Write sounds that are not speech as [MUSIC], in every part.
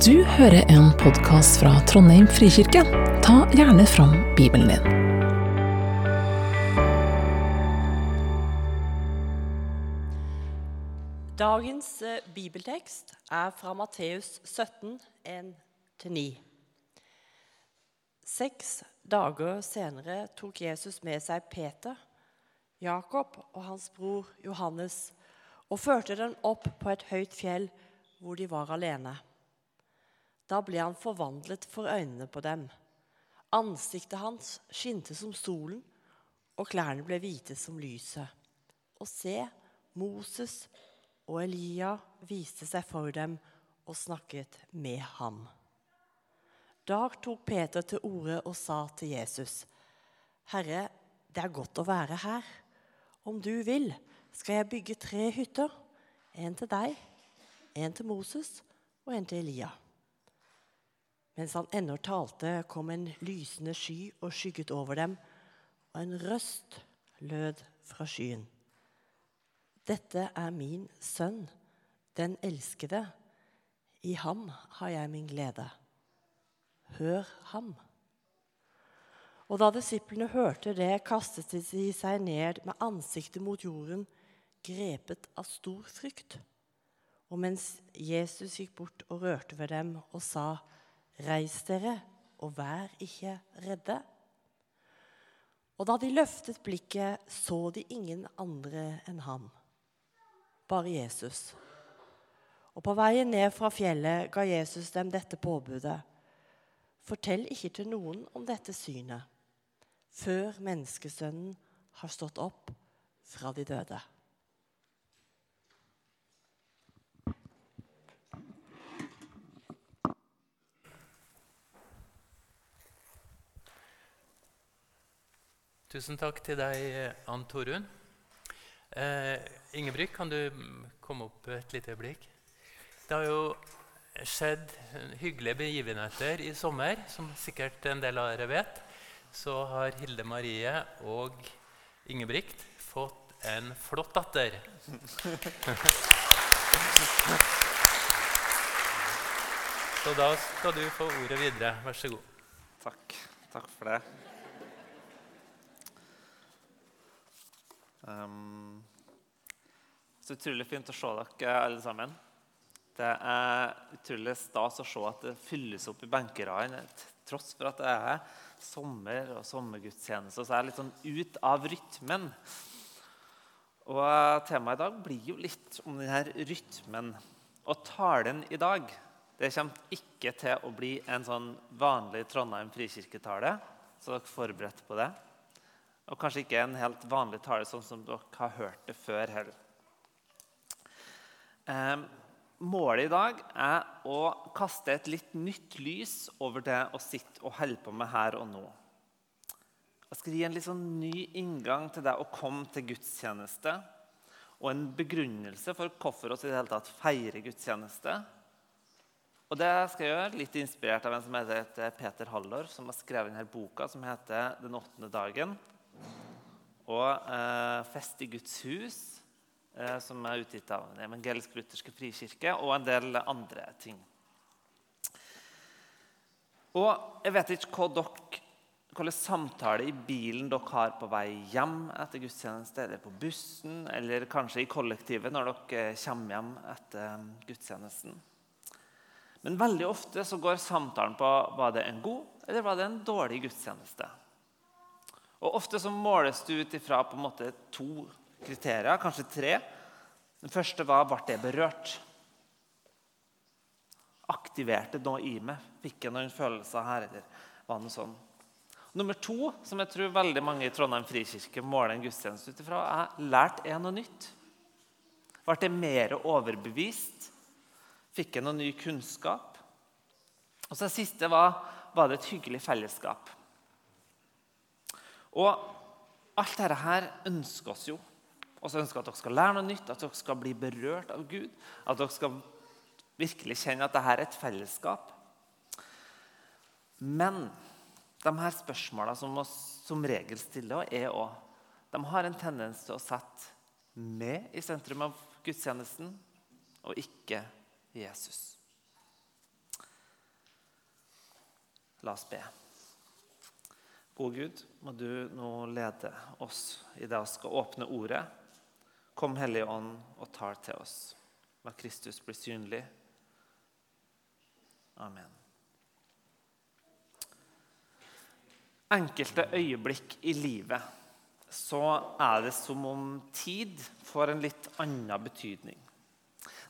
Du hører en podkast fra Trondheim frikirke. Ta gjerne fram Bibelen din. Dagens eh, bibeltekst er fra Matteus 17, 1-9. Seks dager senere tok Jesus med seg Peter, Jakob og hans bror Johannes og førte dem opp på et høyt fjell hvor de var alene. Da ble han forvandlet for øynene på dem. Ansiktet hans skinte som solen, og klærne ble hvite som lyset. Og se, Moses og Elia viste seg for dem og snakket med ham. Da tok Peter til orde og sa til Jesus.: Herre, det er godt å være her. Om du vil, skal jeg bygge tre hytter. En til deg, en til Moses og en til Elia. Mens han ennå talte, kom en lysende sky og skygget over dem, og en røst lød fra skyen. Dette er min sønn, den elskede. I ham har jeg min glede. Hør ham. Og da disiplene hørte det, kastet de seg ned med ansiktet mot jorden, grepet av stor frykt. Og mens Jesus gikk bort og rørte ved dem og sa, Reis dere, og vær ikke redde. Og da de løftet blikket, så de ingen andre enn ham, bare Jesus. Og på veien ned fra fjellet ga Jesus dem dette påbudet. Fortell ikke til noen om dette synet, før menneskesønnen har stått opp fra de døde. Tusen takk til deg, Ann Torunn. Eh, Ingebrigt, kan du komme opp et lite øyeblikk? Det har jo skjedd hyggelige begivenheter i sommer, som sikkert en del av dere vet. Så har Hilde Marie og Ingebrigt fått en flott datter. [LAUGHS] Så da skal du få ordet videre. Vær så god. Takk. Takk for det. Um, så utrolig fint å se dere alle sammen. Det er utrolig stas å se at det fylles opp i benkeradene. Tross for at det er sommer og sommergudstjeneste, så er jeg litt sånn ut av rytmen. Og Temaet i dag blir jo litt om denne rytmen. Og talen i dag det kommer ikke til å bli en sånn vanlig Trondheim frikirketale. Så dere er forberedt på det. Og kanskje ikke en helt vanlig tale, sånn som dere har hørt det før heller. Eh, målet i dag er å kaste et litt nytt lys over det å sitte og holde på med her og nå. Jeg skal gi en litt sånn ny inngang til det å komme til gudstjeneste. Og en begrunnelse for hvorfor vi i det hele tatt feirer gudstjeneste. Og det skal jeg gjøre litt inspirert av en som heter Peter Hallor, som har skrevet denne boka som heter 'Den åttende dagen' og eh, 'Fest i Guds hus', eh, som er utgitt av Den evangelisk-lutherske frikirke, og en del andre ting. Og jeg vet ikke hva dere, hvilken samtale i bilen dere har på vei hjem etter gudstjeneste, eller på bussen, eller kanskje i kollektivet når dere kommer hjem etter gudstjenesten. Men veldig ofte så går samtalen på var det en god eller var det en dårlig gudstjeneste. Og Ofte så måles du ut ifra på en måte to kriterier, kanskje tre. Den første var ble jeg berørt. Aktiverte det noe i meg? Fikk jeg noen følelser her? eller var det noe sånn? Nummer to, som jeg tror veldig mange i Trondheim frikirke måler en gudstjeneste ut ifra, er lært jeg noe nytt? Ble jeg mer overbevist? Fikk jeg noe ny kunnskap? Og så det siste var var det et hyggelig fellesskap. Og alt dette her ønsker oss jo. Og så ønsker at dere skal lære noe nytt, at dere skal bli berørt av Gud. At dere skal virkelig kjenne at dette er et fellesskap. Men de her spørsmåla som vi som regel stiller, er også, de har en tendens til å sette meg i sentrum av gudstjenesten, og ikke Jesus. La oss be. Gode Gud, må du nå lede oss i det vi skal åpne ordet. Kom, Hellige Ånd, og tal til oss. La Kristus bli synlig. Amen. Enkelte øyeblikk i livet så er det som om tid får en litt annen betydning.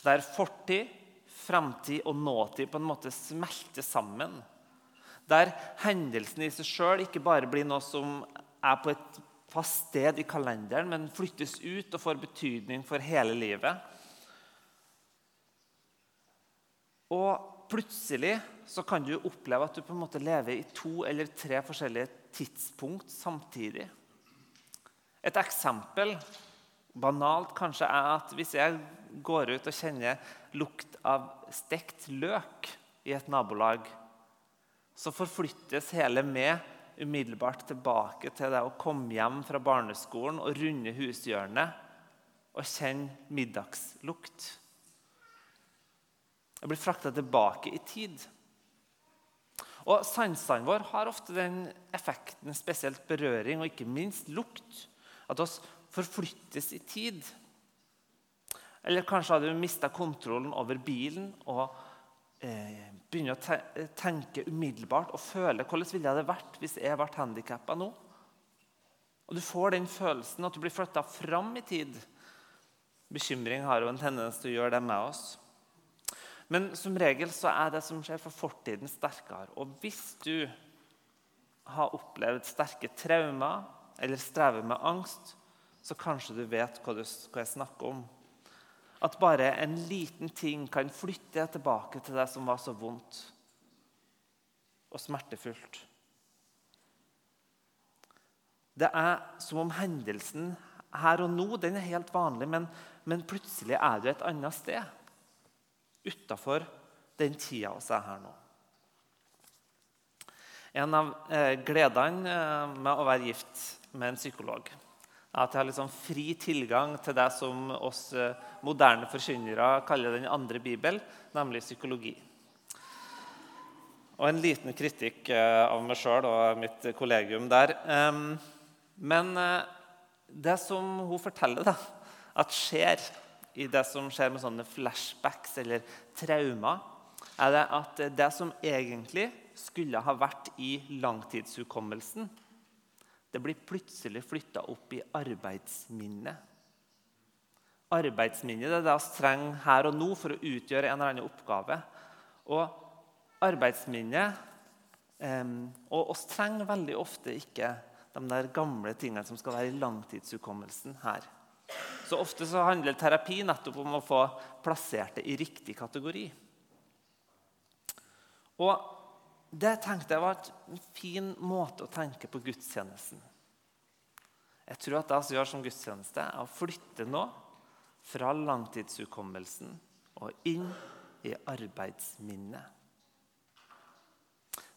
Der fortid, fremtid og nåtid på en måte smelter sammen. Der hendelsen i seg sjøl ikke bare blir noe som er på et fast sted i kalenderen, men flyttes ut og får betydning for hele livet. Og plutselig så kan du oppleve at du på en måte lever i to eller tre forskjellige tidspunkt samtidig. Et eksempel, banalt kanskje, er at hvis jeg går ut og kjenner lukt av stekt løk i et nabolag, så forflyttes hele meg umiddelbart tilbake til det å komme hjem fra barneskolen og runde hushjørnet og kjenne middagslukt. Jeg blir frakta tilbake i tid. Og Sansene våre har ofte den effekten, spesielt berøring og ikke minst lukt, at oss forflyttes i tid. Eller kanskje hadde du mista kontrollen over bilen og eh, begynner å tenke umiddelbart og føle hvordan ville det vært hvis jeg ble handikappa nå? Og Du får den følelsen at du blir flytta fram i tid. Bekymring har jo en tendens til å gjøre det med oss. Men som regel så er det som skjer for fortiden, sterkere. Og hvis du har opplevd sterke traumer eller strever med angst, så kanskje du vet hva, du, hva jeg snakker om. At bare en liten ting kan flytte deg tilbake til det som var så vondt og smertefullt. Det er som om hendelsen her og nå den er helt vanlig, men, men plutselig er du et annet sted utafor den tida vi er her nå. En av eh, gledene eh, med å være gift med en psykolog at jeg har liksom fri tilgang til det som oss eh, moderne forkynnere kaller den andre bibel, nemlig psykologi. Og en liten kritikk eh, av meg sjøl og mitt kollegium der. Men eh, det som hun forteller da, at skjer i det som skjer med sånne flashbacks eller traumer, er det at det som egentlig skulle ha vært i langtidshukommelsen, det blir plutselig flytta opp i arbeidsminnet. Arbeidsminnet det er det vi trenger her og nå for å utgjøre en eller annen oppgave. Og arbeidsminnet Og oss trenger veldig ofte ikke de der gamle tingene som skal være i langtidshukommelsen her. Så ofte så handler terapi nettopp om å få plassert det i riktig kategori. Og Det tenkte jeg var en fin måte å tenke på gudstjenesten. Jeg tror at det vi gjør som gudstjeneste, er å flytte nå fra langtidshukommelsen og inn i arbeidsminnet.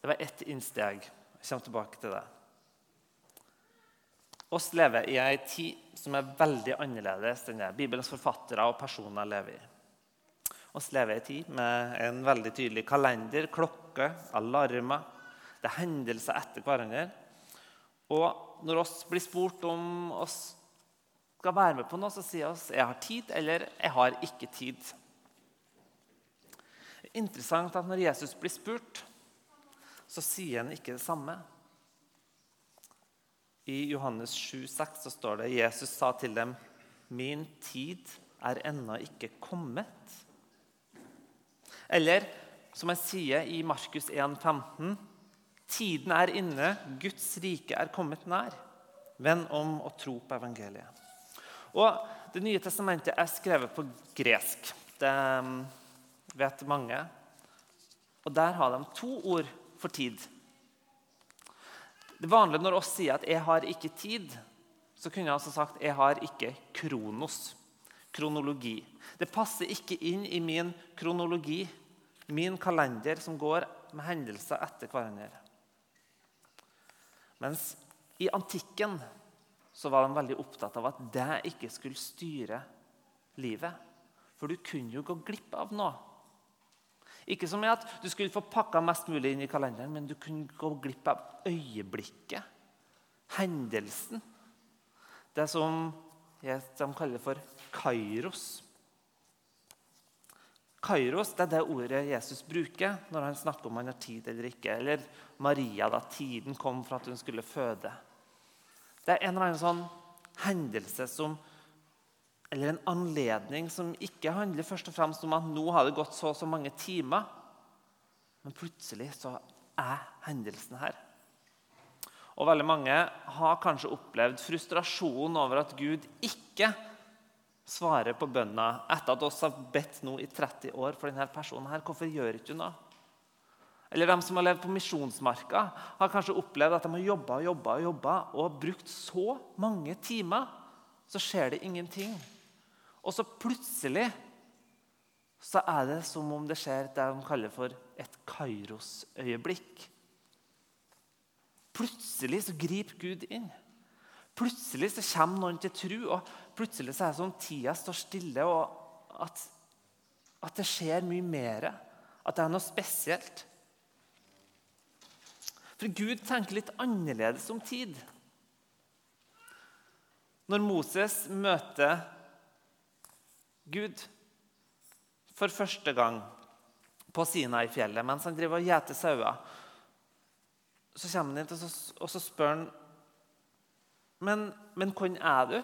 Det var ett innsteg. Jeg kommer tilbake til det oss lever i ei tid som er veldig annerledes enn det Bibelens forfattere og personer lever i. Oss lever i ei tid med en veldig tydelig kalender, klokke, alarmer. Det er hendelser etter hverandre. Og når oss blir spurt om oss skal være med på noe, så sier oss 'jeg har tid' eller 'jeg har ikke tid'. Det er interessant at når Jesus blir spurt, så sier han ikke det samme. I Johannes 7, 6 så står det Jesus sa til dem, 'Min tid er ennå ikke kommet.' Eller som han sier i Markus 1, 15, 'Tiden er inne, Guds rike er kommet nær.' Venn om å tro på evangeliet. Og Det nye testamentet er skrevet på gresk. Det um, vet mange. Og Der har de to ord for tid. Det vanlige når oss sier at 'jeg har ikke tid', så kunne jeg altså sagt 'jeg har ikke kronos'. Kronologi. Det passer ikke inn i min kronologi, min kalender, som går med hendelser etter hverandre. Mens i antikken så var de veldig opptatt av at det ikke skulle styre livet. For du kunne jo gå glipp av noe. Ikke som i at du skulle få pakka mest mulig inn i kalenderen, men du kunne gå glipp av øyeblikket, hendelsen. Det som de kaller for kairos. Kairos det er det ordet Jesus bruker når han snakker om han har tid eller ikke. Eller Maria, da tiden kom for at hun skulle føde. Det er en eller annen sånn hendelse som eller en anledning som ikke handler først og fremst om at nå har det gått så og så mange timer. Men plutselig så er hendelsen her. Og veldig mange har kanskje opplevd frustrasjon over at Gud ikke svarer på bønna etter at oss har bedt nå i 30 år for denne personen. her. Hvorfor gjør ikke hun noe? Eller de som har levd på misjonsmarka, har kanskje opplevd at de har jobba og jobba og, jobba, og brukt så mange timer, så skjer det ingenting. Og så plutselig så er det som om det skjer det de kaller for et Kairos-øyeblikk. Plutselig så griper Gud inn. Plutselig så kommer noen til tro, og plutselig så er det sånn tida står stille, og at, at det skjer mye mer. At det er noe spesielt. For Gud tenker litt annerledes om tid. Når Moses møter Gud for første gang på Sinai-fjellet mens han driver og gjeter sauer. Så kommer han inn og så spør han men, men hvem er du?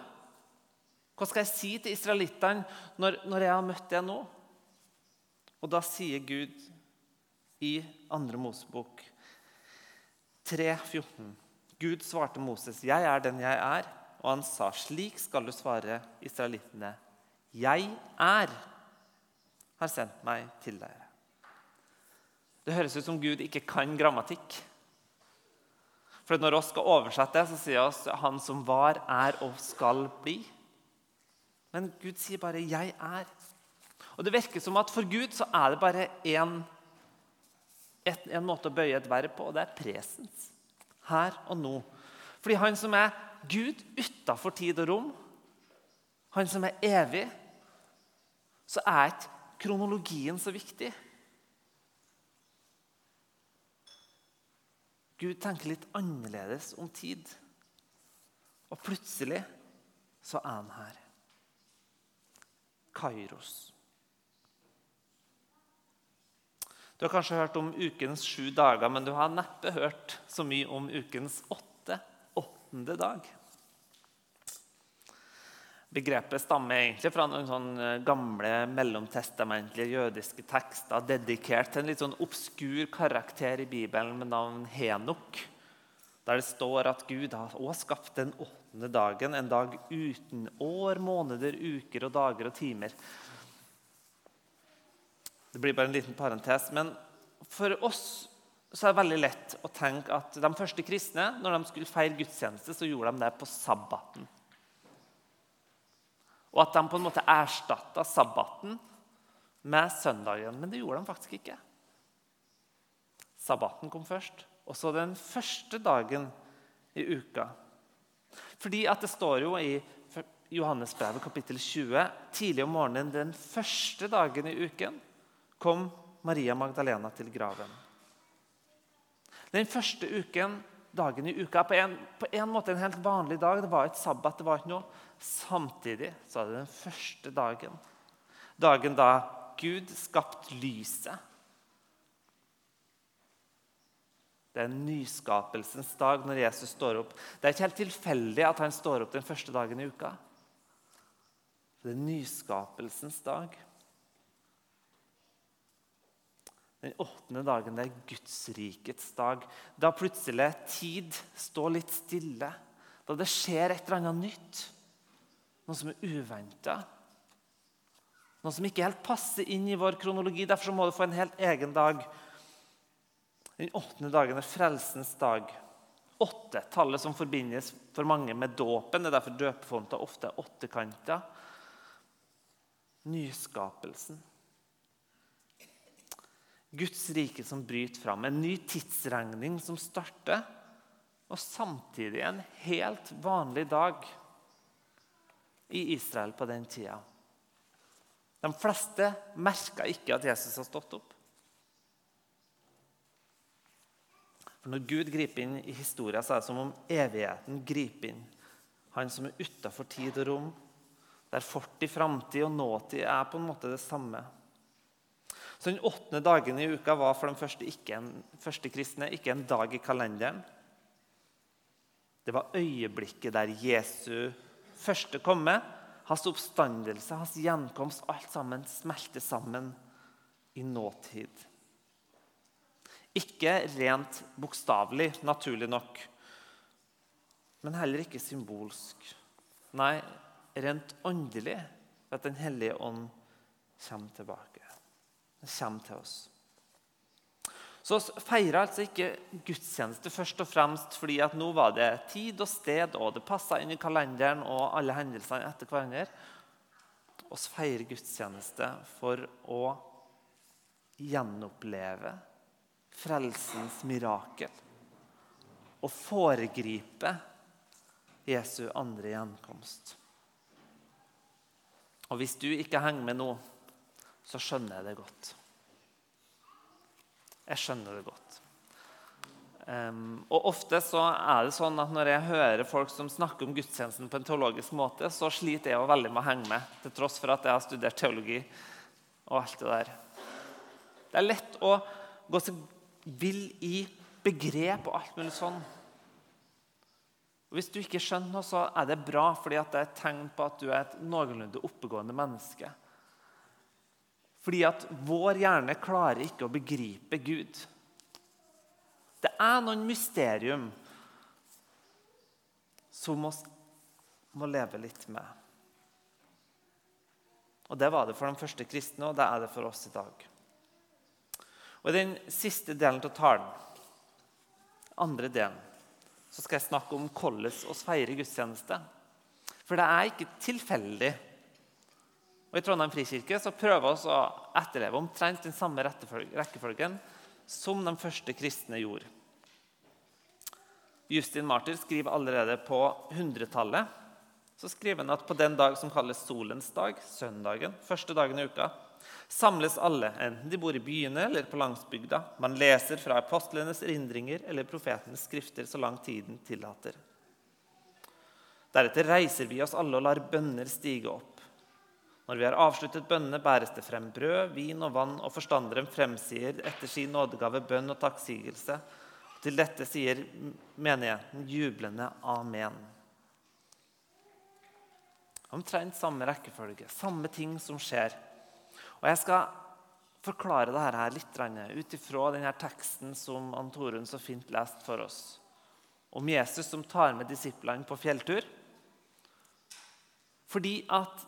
Hva skal jeg si til israelittene når, når jeg har møtt deg nå? Og da sier Gud i 2. Mosebok 3,14 Gud svarte Moses, 'Jeg er den jeg er.' Og han sa, 'Slik skal du svare israelittene.' 'Jeg er, har sendt meg til dere.' Det høres ut som Gud ikke kan grammatikk. For Når vi skal oversette, så sier vi 'Han som var, er og skal bli'. Men Gud sier bare 'jeg er'. Og Det virker som at for Gud så er det bare én en måte å bøye et verb på, og det er presens. Her og nå. Fordi han som er Gud utafor tid og rom, han som er evig, så er ikke kronologien så viktig. Gud tenker litt annerledes om tid. Og plutselig så er han her. Kairos. Du har kanskje hørt om ukens sju dager, men du har neppe hørt så mye om ukens åtte, åttende dag. Begrepet stammer egentlig fra noen sånne gamle mellomtestamentlige jødiske tekster dedikert til en litt sånn obskur karakter i Bibelen med navn Henok. Der det står at Gud har også skapt den åttende dagen, en dag uten år, måneder, uker og dager og timer. Det blir bare en liten parentes. Men for oss så er det veldig lett å tenke at de første kristne når de skulle feire gudstjeneste, så gjorde de det på sabbaten. Og at de på en måte erstatta sabbaten med søndagen. Men det gjorde de faktisk ikke. Sabbaten kom først, og så den første dagen i uka. Fordi at det står jo i Johannesbrevet kapittel 20 tidlig om morgenen den første dagen i uken kom Maria Magdalena til graven. Den første uken, dagen i uka på en, på en måte en helt vanlig dag. Det var ikke sabbat. det var ikke noe. Samtidig så er det den første dagen. Dagen da Gud skapte lyset. Det er nyskapelsens dag når Jesus står opp. Det er ikke helt tilfeldig at han står opp den første dagen i uka. Det er nyskapelsens dag. Den åttende dagen det er Gudsrikets dag. Da plutselig tid står litt stille. Da det skjer et eller annet nytt. Noe som er uventa. Noe som ikke helt passer inn i vår kronologi. Derfor må du få en helt egen dag. Den åttende dagen er frelsens dag. Åtte, tallet som forbindes for mange med dåpen. Det er derfor døpefonter ofte er åttekanter. Nyskapelsen. Guds rike som bryter fram. En ny tidsregning som starter. Og samtidig en helt vanlig dag i Israel på den tida. De fleste merka ikke at Jesus har stått opp. For Når Gud griper inn i historien, så er det som om evigheten griper inn. Han som er utafor tid og rom, der fort i framtid og nåtid er på en måte det samme. Så Den åttende dagen i uka var for de første, en, første kristne ikke en dag i kalenderen. Det var øyeblikket der Jesu første komme, hans oppstandelse, hans gjenkomst, alt sammen smelter sammen i nåtid. Ikke rent bokstavelig, naturlig nok, men heller ikke symbolsk. Nei, rent åndelig ved at Den hellige ånd kommer tilbake. Den kommer til oss. Så vi feirer altså ikke gudstjeneste først og fremst fordi at nå var det tid og sted, og det passa inn i kalenderen og alle hendelsene etter hverandre. Vi feirer gudstjeneste for å gjenoppleve frelsens mirakel. Og foregripe Jesu andre gjenkomst. Og hvis du ikke henger med nå, så skjønner jeg det godt. Jeg skjønner det godt. Um, og Ofte så er det sånn at når jeg hører folk som snakker om gudstjenesten på en teologisk måte, så sliter jeg jo veldig med å henge med, til tross for at jeg har studert teologi. og alt Det der. Det er lett å gå seg vill i begrep og alt mulig sånn. Og Hvis du ikke skjønner noe, så er det bra, fordi det er et tegn på at du er et noenlunde oppegående menneske. Fordi at vår hjerne klarer ikke å begripe Gud. Det er noen mysterium som vi må leve litt med. Og Det var det for de første kristne, og det er det for oss i dag. Og I den siste delen av talen, andre delen, så skal jeg snakke om hvordan vi feirer gudstjeneste. For det er ikke tilfeldig. Og I Trondheim frikirke så prøver vi å etterleve omtrent den samme rekkefølgen som de første kristne gjorde. Justin Martyr skriver allerede på 100-tallet så skriver han at på den dag som kalles solens dag, søndagen, første dagen i uka, samles alle, enten de bor i byene eller på landsbygda. Man leser fra apostlenes erindringer eller profetenes skrifter så lang tiden tillater. Deretter reiser vi oss alle og lar bønner stige opp. Når vi har avsluttet bønnene, bæres det frem brød, vin og vann, og forstanderen fremsier etter sin nådegave bønn og takksigelse. Til dette sier menigheten jublende amen. Omtrent samme rekkefølge, samme ting som skjer. Og Jeg skal forklare dette litt ut ifra denne teksten som Antorun så fint leste for oss. Om Jesus som tar med disiplene på fjelltur. Fordi at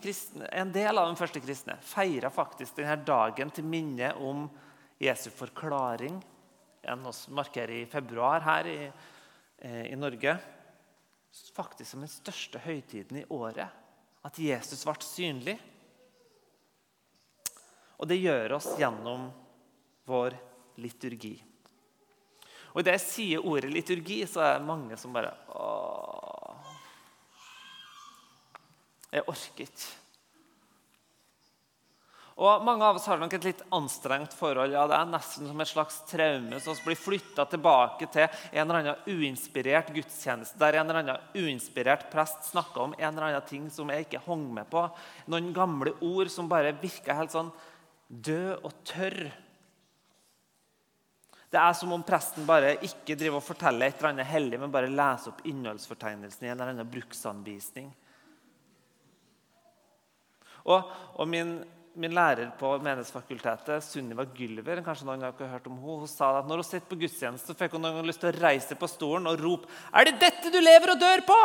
kristne, En del av de første kristne feira faktisk denne dagen til minne om Jesu forklaring. En vi markerer i februar her i, eh, i Norge. Faktisk som den største høytiden i året. At Jesus ble synlig. Og det gjør oss gjennom vår liturgi. Og Idet jeg sier ordet liturgi, så er det mange som bare Åh, Jeg orket. Og Mange av oss har nok et litt anstrengt forhold. ja, Det er nesten som et slags traume som blir flytta tilbake til en eller annen uinspirert gudstjeneste der en eller annen uinspirert prest snakka om en eller annen ting som jeg ikke hang med på. Noen gamle ord som bare virka helt sånn død og tørr. Det er som om presten bare ikke driver og forteller et eller annet hellig, men bare leser opp innholdsfortegnelsen i en eller annen bruksanvisning. Og, og min, min, lærer på Menighetsfakultetet, Sunniva Gylver, kanskje noen har hørt om henne, hun sa at når hun sitter på gudstjeneste, fikk hun noen gang lyst til å reise på stolen og rope 'Er det dette du lever og dør på?'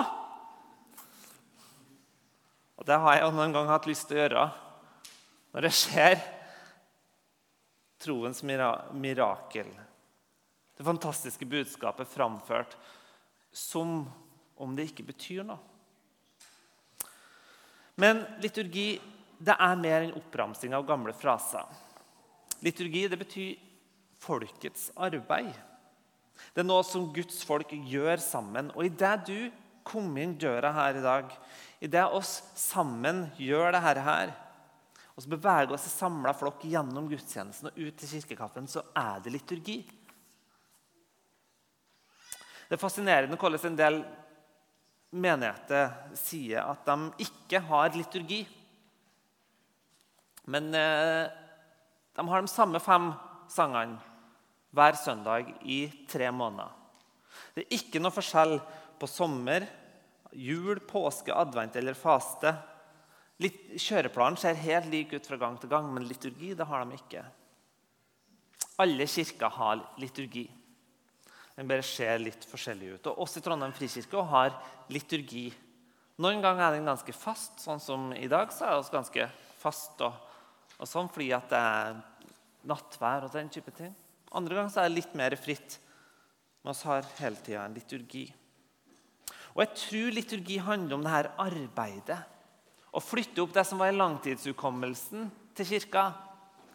Og Det har jeg noen gang hatt lyst til å gjøre. Når det skjer troens mirakel. Det fantastiske budskapet framført som om det ikke betyr noe. Men liturgi det er mer enn oppramsing av gamle fraser. Liturgi det betyr folkets arbeid. Det er noe som Guds folk gjør sammen. Og idet du kom inn døra her i dag, idet oss sammen gjør dette her, og så beveger oss i samla flokk gjennom gudstjenesten og ut til kirkekaffen, så er det liturgi. Det er fascinerende hvordan en del menigheter sier at de ikke har liturgi. Men eh, de har de samme fem sangene hver søndag i tre måneder. Det er ikke noe forskjell på sommer, jul, påske, advent eller faste. Kjøreplanen ser helt lik ut fra gang til gang, men liturgi det har de ikke. Alle kirker har liturgi. Den bare ser litt forskjellig ut. Og oss i Trondheim frikirke har liturgi. Noen ganger er den ganske fast, sånn som i dag. så er også ganske fast og, og sånn, fordi at det er nattvær og den type ting. Andre ganger så er det litt mer fritt. Men vi har hele tida en liturgi. Og jeg tror liturgi handler om det her arbeidet. Å flytte opp det som var i langtidshukommelsen til kirka,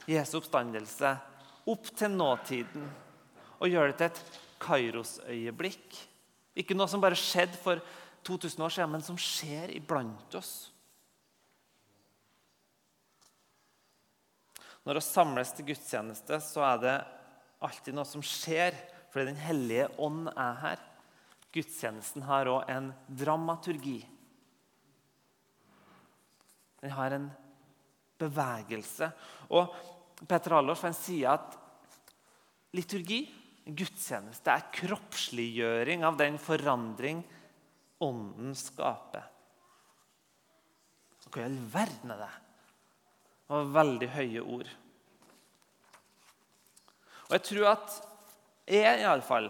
Jesu oppstandelse, opp til nåtiden. Og gjøre det til et Kairos-øyeblikk. Ikke noe som bare skjedde for 2000 år siden, men som skjer iblant oss. Når vi samles til gudstjeneste, så er det alltid noe som skjer fordi Den hellige ånd er her. Gudstjenesten har òg en dramaturgi. Den har en bevegelse. Og Petter Hallors sier at liturgi gudstjeneste er kroppsliggjøring av den forandring Ånden skaper. Hva i all verden er det? Det var veldig høye ord. Og Jeg tror at jeg, i alle fall,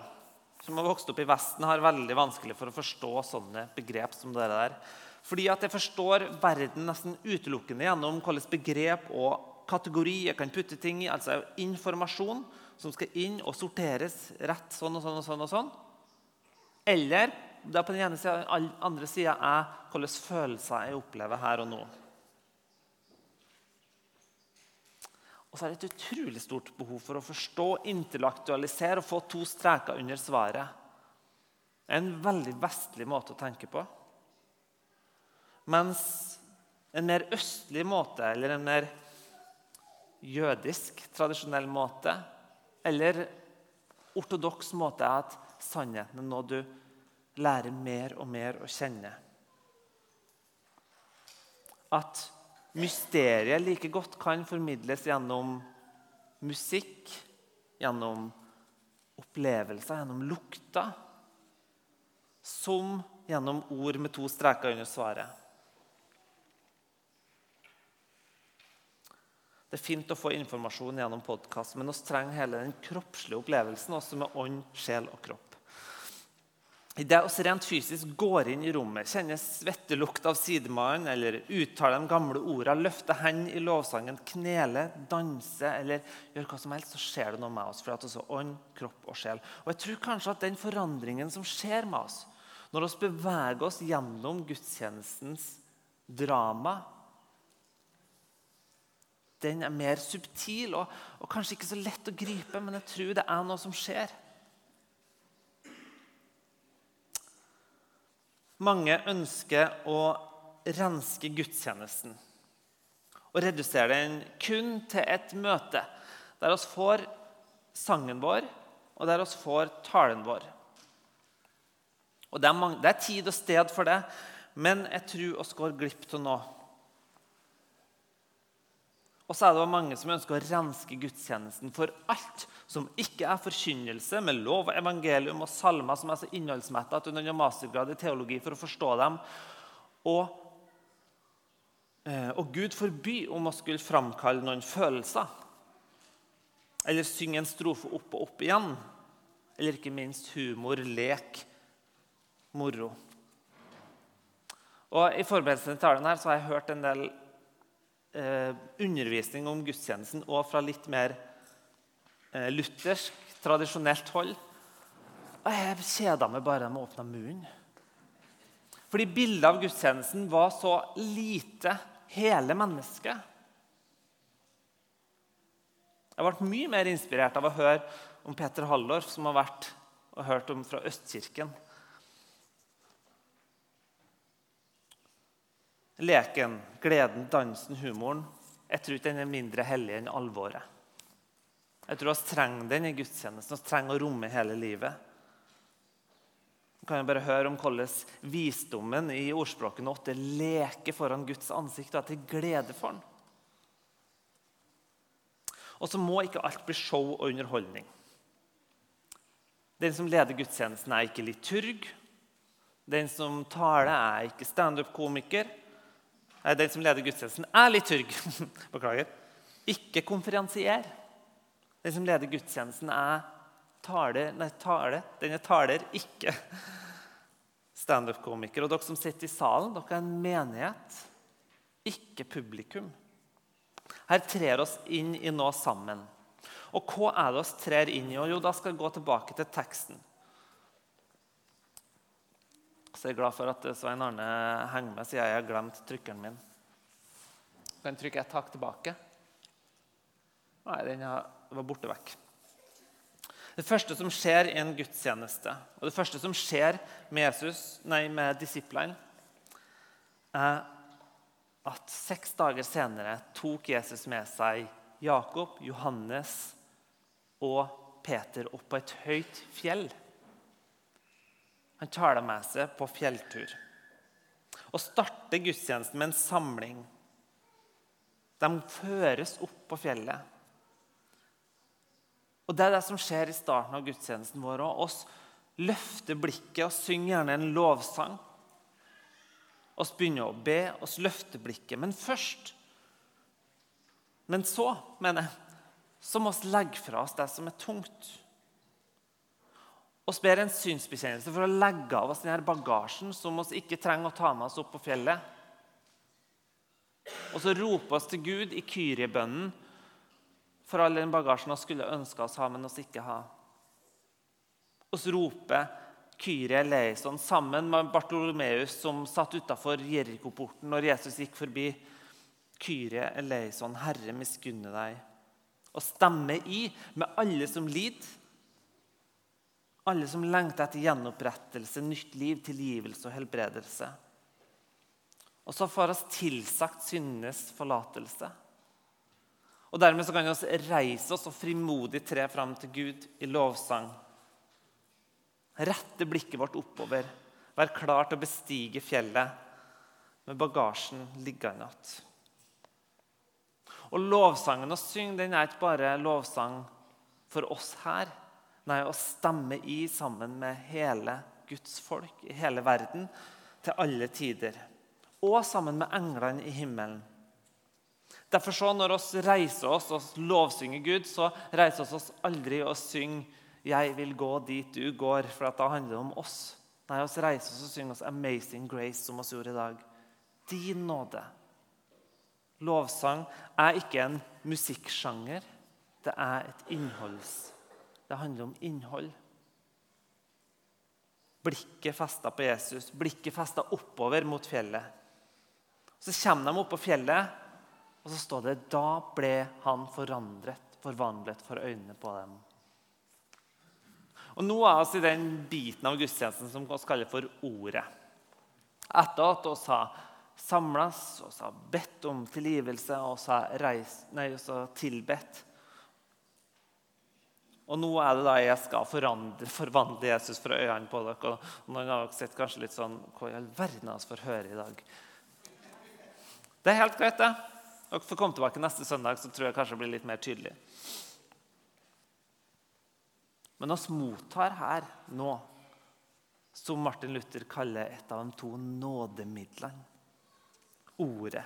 som har vokst opp i Vesten, har veldig vanskelig for å forstå sånne begrep som det der. Fordi at jeg forstår verden nesten utelukkende gjennom hvilke begrep og kategori jeg kan putte ting i. Altså informasjon som skal inn og sorteres rett sånn og sånn og sånn. og sånn. Eller det er på den ene siden, andre sida er hvilke følelser jeg opplever her og nå. Og så er det et utrolig stort behov for å forstå, intellektualisere og få to streker under svaret. En veldig vestlig måte å tenke på. Mens en mer østlig måte, eller en mer jødisk, tradisjonell måte, eller ortodoks måte er at sannheten er noe du lærer mer og mer å kjenne. At mysteriet like godt kan formidles gjennom musikk, gjennom opplevelser, gjennom lukter, som gjennom ord med to streker under svaret. Det er fint å få informasjon gjennom podkast, men vi trenger hele den kroppslige opplevelsen, også med ånd, sjel og kropp. Idet vi rent fysisk går inn i rommet, kjenner svettelukt av sidemannen eller uttaler de gamle ordene, løfter hendene i lovsangen, kneler, danser eller gjør hva som helst, så skjer det noe med oss. for at også ånd, kropp og sjel. Og jeg tror kanskje at den forandringen som skjer med oss når vi beveger oss gjennom gudstjenestens drama, den er mer subtil og, og, kanskje ikke så lett å gripe, men jeg tror det er noe som skjer. Mange ønsker å renske gudstjenesten og redusere den kun til et møte der oss får sangen vår, og der oss får talen vår. Og det er, mange, det er tid og sted for det, men jeg tror vi går glipp av noe. Og så er det mange som ønsker å renske gudstjenesten for alt som ikke er forkynnelse med lov og evangelium og salmer som er så innholdsmetta at du har mastergrad i teologi for å forstå dem. Og, eh, og Gud forby om å skulle framkalle noen følelser. Eller synge en strofe opp og opp igjen. Eller ikke minst humor, lek, moro. Og I forberedelsen til talen her så har jeg hørt en del eh, undervisning om gudstjenesten og fra litt mer eh, luthersk, tradisjonelt hold. Og jeg kjeda meg bare med å åpne munnen. Fordi bildet av gudstjenesten var så lite hele mennesket. Jeg ble mye mer inspirert av å høre om Peter Hallorf, som har vært og hørt om fra Østkirken. Leken, gleden, dansen, humoren Jeg tror ikke den er mindre hellig enn alvoret. Jeg tror vi trenger den i gudstjenesten. Vi trenger å romme hele livet. Du kan jo bare høre om hvordan visdommen i ordspråkene åtte leker foran Guds ansikt og er til glede for han. Og så må ikke alt bli show og underholdning. Den som leder gudstjenesten, er ikke liturg. Den som taler, er ikke standup-komiker. Nei, Den som leder gudstjenesten, er liturg. [LAUGHS] Beklager. Ikke konferansier. Den som leder gudstjenesten, er taler, nei, taler. Den er taler, ikke [LAUGHS] standup-komiker. Og dere som sitter i salen, dere er en menighet, ikke publikum. Her trer oss inn i noe sammen. Og hva er det oss trer inn i? Jo, da skal jeg gå tilbake til teksten. Så jeg er glad for at Svein Arne henger med, siden jeg har glemt trykkeren min. Kan trykke et tak tilbake? Nei, den var borte vekk. Det første som skjer i en gudstjeneste, og det første som skjer med, Jesus, nei, med disiplene, er at seks dager senere tok Jesus med seg Jakob, Johannes og Peter opp på et høyt fjell. Han tar dem med seg på fjelltur og starter gudstjenesten med en samling. De føres opp på fjellet. Og Det er det som skjer i starten av gudstjenesten vår. Og oss løfter blikket og synger gjerne en lovsang. Oss begynner å be, oss løfter blikket. Men først Men så, mener jeg, så må vi legge fra oss det som er tungt. Vi ber en synsbekjennelse for å legge av oss denne bagasjen som vi ikke trenger å ta med oss opp på fjellet. Og så roper oss til Gud i kyriebønnen for all den bagasjen vi skulle ønske oss ha, men oss ikke ha. så roper Kyrie eleison sammen med Bartolomeus, som satt utafor Jerikoporten når Jesus gikk forbi. Kyrie eleison, Herre, miskunne deg. Og stemme i med alle som lider. Alle som lengter etter gjenopprettelse, nytt liv, tilgivelse og helbredelse. Og så får oss tilsagt syndenes forlatelse. Og Dermed så kan vi reise oss og frimodig tre fram til Gud i lovsang. Rette blikket vårt oppover, være klar til å bestige fjellet med bagasjen liggende igjen. Og lovsangen å synge den er ikke bare lovsang for oss her. Nei, å stemme i sammen med hele Guds folk i hele verden til alle tider. Og sammen med englene i himmelen. Derfor så Når vi reiser oss og lovsynger Gud, så reiser vi oss aldri og synger 'Jeg vil gå dit du går', for da handler det om oss. Nei, vi reiser oss og synger oss 'Amazing Grace', som vi gjorde i dag. Din nåde. Lovsang er ikke en musikksjanger. Det er et innholds... Det handler om innhold. Blikket festa på Jesus, blikket festa oppover mot fjellet. Så kommer de opp på fjellet, og så står det da ble han forandret, forvandlet for øynene på dem. Og Nå er vi i den biten av gudstjenesten som vi kaller for Ordet. Etter at vi har samles og har bedt om tilgivelse og har tilbedt. Og nå er det da jeg skal forandre, forvandle Jesus fra øynene på dere. Og noen har dere sett kanskje litt sånn Hva i all verden har vi får høre i dag? Det er helt greit, det. Dere får komme tilbake neste søndag, så tror jeg kanskje det blir litt mer tydelig. Men oss mottar her nå, som Martin Luther kaller et av de to nådemidlene. Ordet.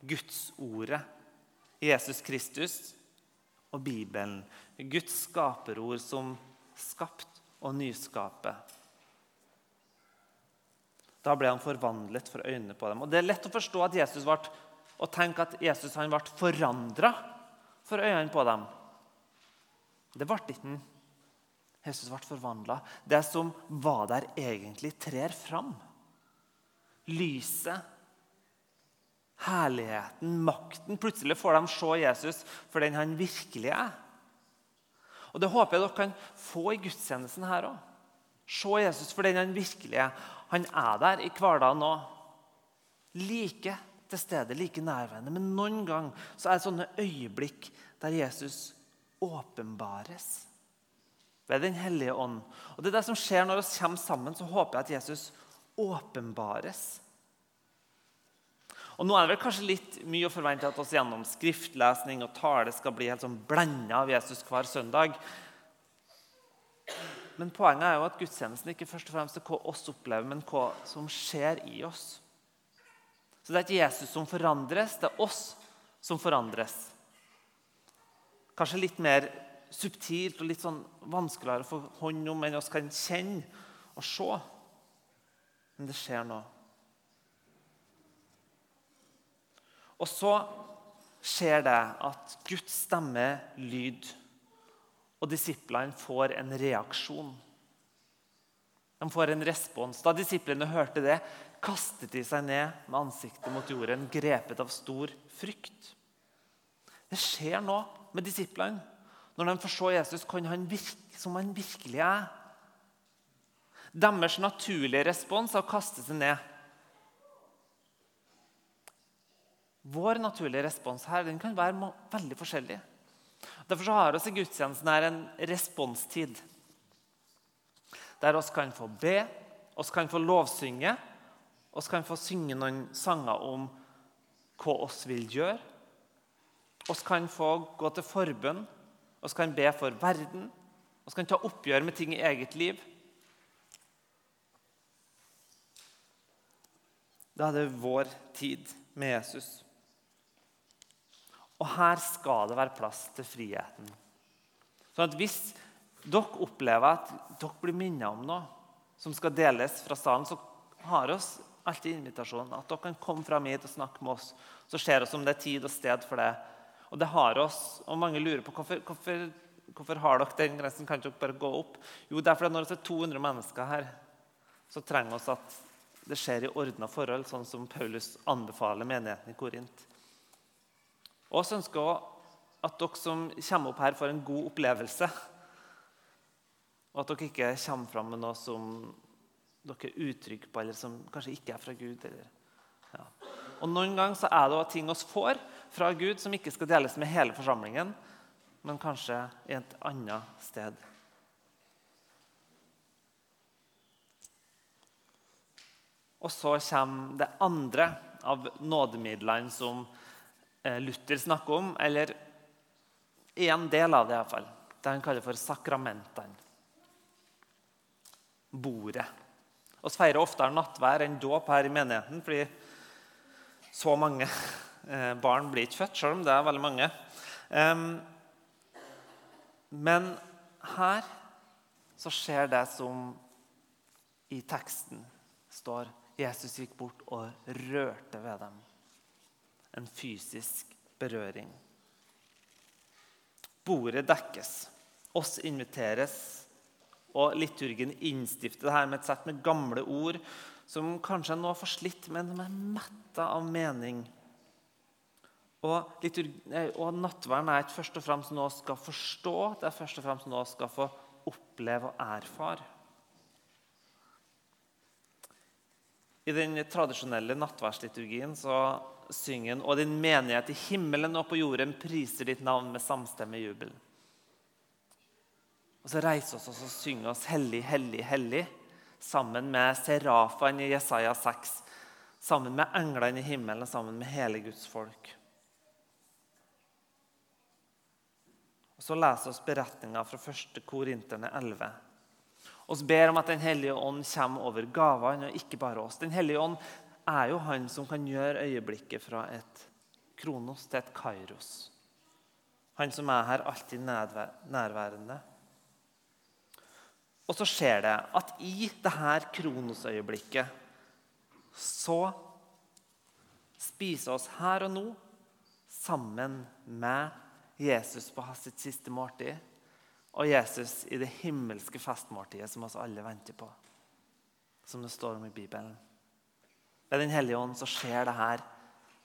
Gudsordet. Jesus Kristus og Bibelen. Guds skaperord som skapt og nyskaper. Da ble han forvandlet for øynene på dem. Og Det er lett å forstå at Jesus ble og tenke at Jesus han ble forandra for øynene på dem. Det ble ikke han. Jesus ble forvandla. Det som var der, egentlig trer fram. Lyset, herligheten, makten. Plutselig får de se Jesus for den han virkelig er. Og Det håper jeg dere kan få i gudstjenesten her òg. Se Jesus for den han virkelig er. Han er der i hverdagen òg. Like til stede, like nærværende. Men noen ganger er det sånne øyeblikk der Jesus åpenbares. ved Den hellige ånd. Og det er det som skjer når vi kommer sammen, så håper jeg at Jesus åpenbares. Og Nå er det vel kanskje litt mye å forvente at oss gjennom skriftlesning og tale skal bli helt sånn blenda av Jesus hver søndag. Men poenget er jo at gudstjenesten ikke først og fremst er hva oss opplever, men hva som skjer i oss. Så det er ikke Jesus som forandres, det er oss som forandres. Kanskje litt mer subtilt og litt sånn vanskeligere å få hånd om enn oss kan kjenne og se. Men det skjer nå. Og så skjer det at Guds stemme lyd, og disiplene får en reaksjon. De får en respons. Da disiplene hørte det, kastet de seg ned med ansiktet mot jorden, grepet av stor frykt. Det skjer nå med disiplene. Når de får se Jesus, kan han virke som han virkelig er. Deres naturlige respons er å kaste seg ned. Vår naturlige respons her den kan være veldig forskjellig. Derfor så har vi i gudstjenesten her en responstid. Der oss kan få be, oss kan få lovsynge, oss kan få synge noen sanger om hva oss vil gjøre. Oss kan få gå til forbønn, oss kan be for verden, Oss kan ta oppgjør med ting i eget liv. Da er det vår tid med Jesus. Og her skal det være plass til friheten. Sånn at Hvis dere opplever at dere blir minnet om noe som skal deles fra salen, så har vi alltid invitasjon. At dere kan komme fram hit og snakke med oss. Så ser vi om det er tid og sted for det. Og det har oss, og mange lurer på hvorfor, hvorfor, hvorfor har dere den grensen. Kan dere bare gå opp? Jo, det er fordi når det er 200 mennesker her, så trenger vi at det skjer i ordna forhold, sånn som Paulus anbefaler menigheten i Korint. Og så ønsker at dere som kommer opp her, får en god opplevelse. Og at dere ikke kommer fram med noe som dere er utrygge på, eller som kanskje ikke er fra Gud. Ja. Og Noen ganger så er det også ting vi får fra Gud som ikke skal deles med hele forsamlingen, men kanskje i et annet sted. Og så kommer det andre av nådemidlene som Luther snakker om, eller en del av det iallfall. Det han kaller for sakramentene. Bordet. Vi feirer oftere nattvær enn dåp her i menigheten, fordi så mange eh, barn blir ikke født, selv om det er veldig mange. Men her så skjer det som i teksten står Jesus gikk bort og rørte ved dem en fysisk berøring. Bordet dekkes. Oss inviteres. Og liturgen innstifter det her med et sett med gamle ord som kanskje er har forslitt, men de er metta av mening. Og, og nattverden er ikke først og fremst noe vi skal forstå, det er først og fremst noe vi skal få oppleve og erfare. I den tradisjonelle nattverdsliturgien så synger han, og din menighet i himmelen og på jorden priser ditt navn med samstemmig jubel. Og Så reiser vi oss og synger oss hellig, hellig, hellig sammen med serafene i Jesaja 6, sammen med englene i himmelen og sammen med hele Guds folk. Og Så leser vi beretninga fra første Korinterne 11. Vi ber om at Den hellige ånd kommer over gavene, og ikke bare oss. Den hellige ånd er jo han som kan gjøre øyeblikket fra et kronos til et kairos. Han som er her alltid nærværende. Og så skjer det at i dette kronosøyeblikket så spiser oss her og nå sammen med Jesus på hans siste måltid og Jesus i det himmelske festmåltidet som oss alle venter på, som det står om i Bibelen. Ved Den hellige ånd så skjer det her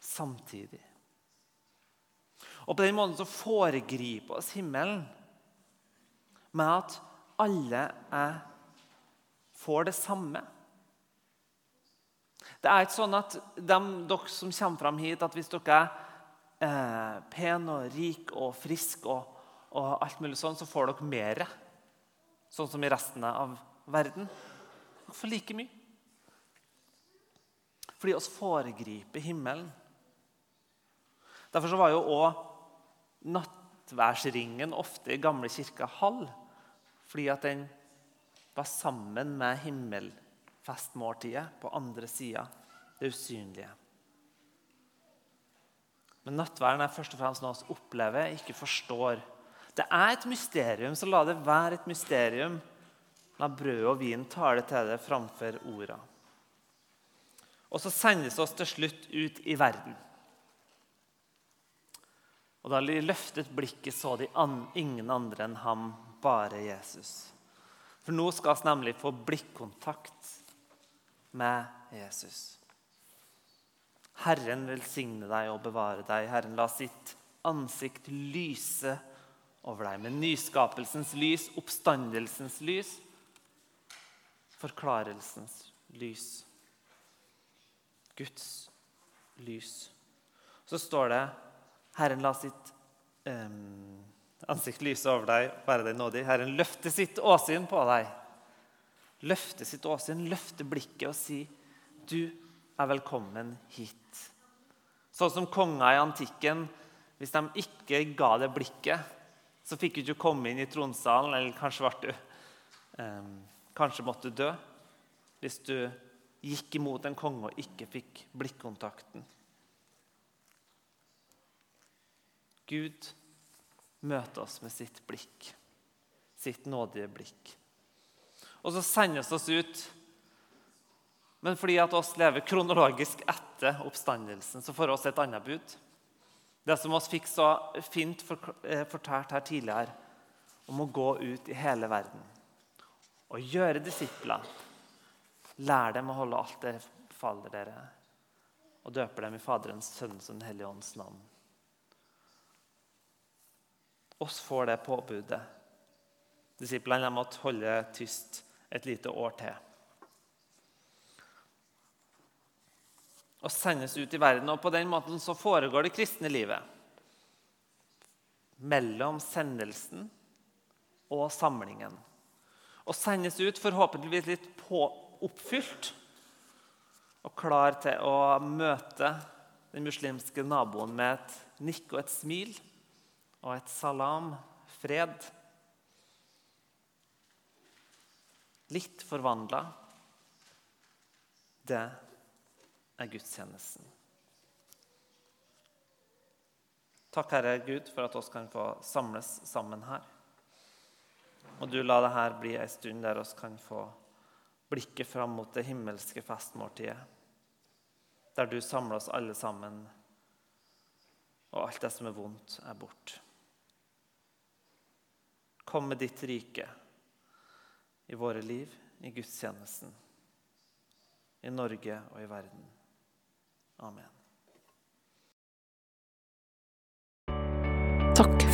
samtidig. Og På den måten så foregriper oss himmelen med at alle er, får det samme. Det er ikke sånn at de, dere som kommer fram hit, at hvis dere er eh, pene og rike og friske og, og, alt mulig sånn, så får dere mer. sånn som i resten av verden. Hvorfor like mye? Fordi oss foregriper himmelen. Derfor var jo òg nattværsringen ofte i gamle kirka halv. Fordi at den var sammen med himmelfestmåltidet på andre sida, det usynlige. Men nattværen er først og fremst noe vi opplever, ikke forstår. Det er et mysterium, så la det være et mysterium. La brød og vin tale til det framfor orda. Og så sendes oss til slutt ut i verden. Og Da de løftet blikket, så de ingen andre enn ham, bare Jesus. For nå skal vi nemlig få blikkontakt med Jesus. Herren velsigne deg og bevare deg. Herren la sitt ansikt lyse over deg med nyskapelsens lys, oppstandelsens lys, forklarelsens lys. Guds lys. Så står det Herren la sitt um, ansikt lyse over deg, være deg nådig. Herren løfte sitt åsyn på deg. Løfte sitt åsyn, løfte blikket og si, 'Du er velkommen hit. Sånn som konger i antikken. Hvis de ikke ga det blikket, så fikk du ikke komme inn i tronsalen, eller kanskje, du, um, kanskje måtte du dø hvis du gikk imot en konge og ikke fikk blikkontakten. Gud møter oss med sitt blikk, sitt nådige blikk. Og så sendes oss ut men fordi at oss lever kronologisk etter oppstandelsen, så får vi oss et annet bud. Det som oss fikk så fint eh, fortalt her tidligere, om å gå ut i hele verden og gjøre disipler. Lær dem å holde alt dere faller dere, og døper dem i Faderens, Sønnens og Den hellige ånds navn. Oss får det påbudet. Disiplene måtte holde tyst et lite år til. og sendes ut i verden. Og På den måten så foregår det kristne livet mellom sendelsen og samlingen. Og sendes ut forhåpentligvis litt på, oppfylt og klar til å møte den muslimske naboen med et nikk og et smil og et salam, fred. Litt forvandla. Det er gudstjenesten. Takk, Herre Gud, for at oss kan få samles sammen her. Og du la det her bli ei stund der oss kan få blikket fram mot det himmelske festmåltidet, der du samler oss alle sammen, og alt det som er vondt, er bort. Kom med ditt rike i våre liv, i gudstjenesten, i Norge og i verden. Amen.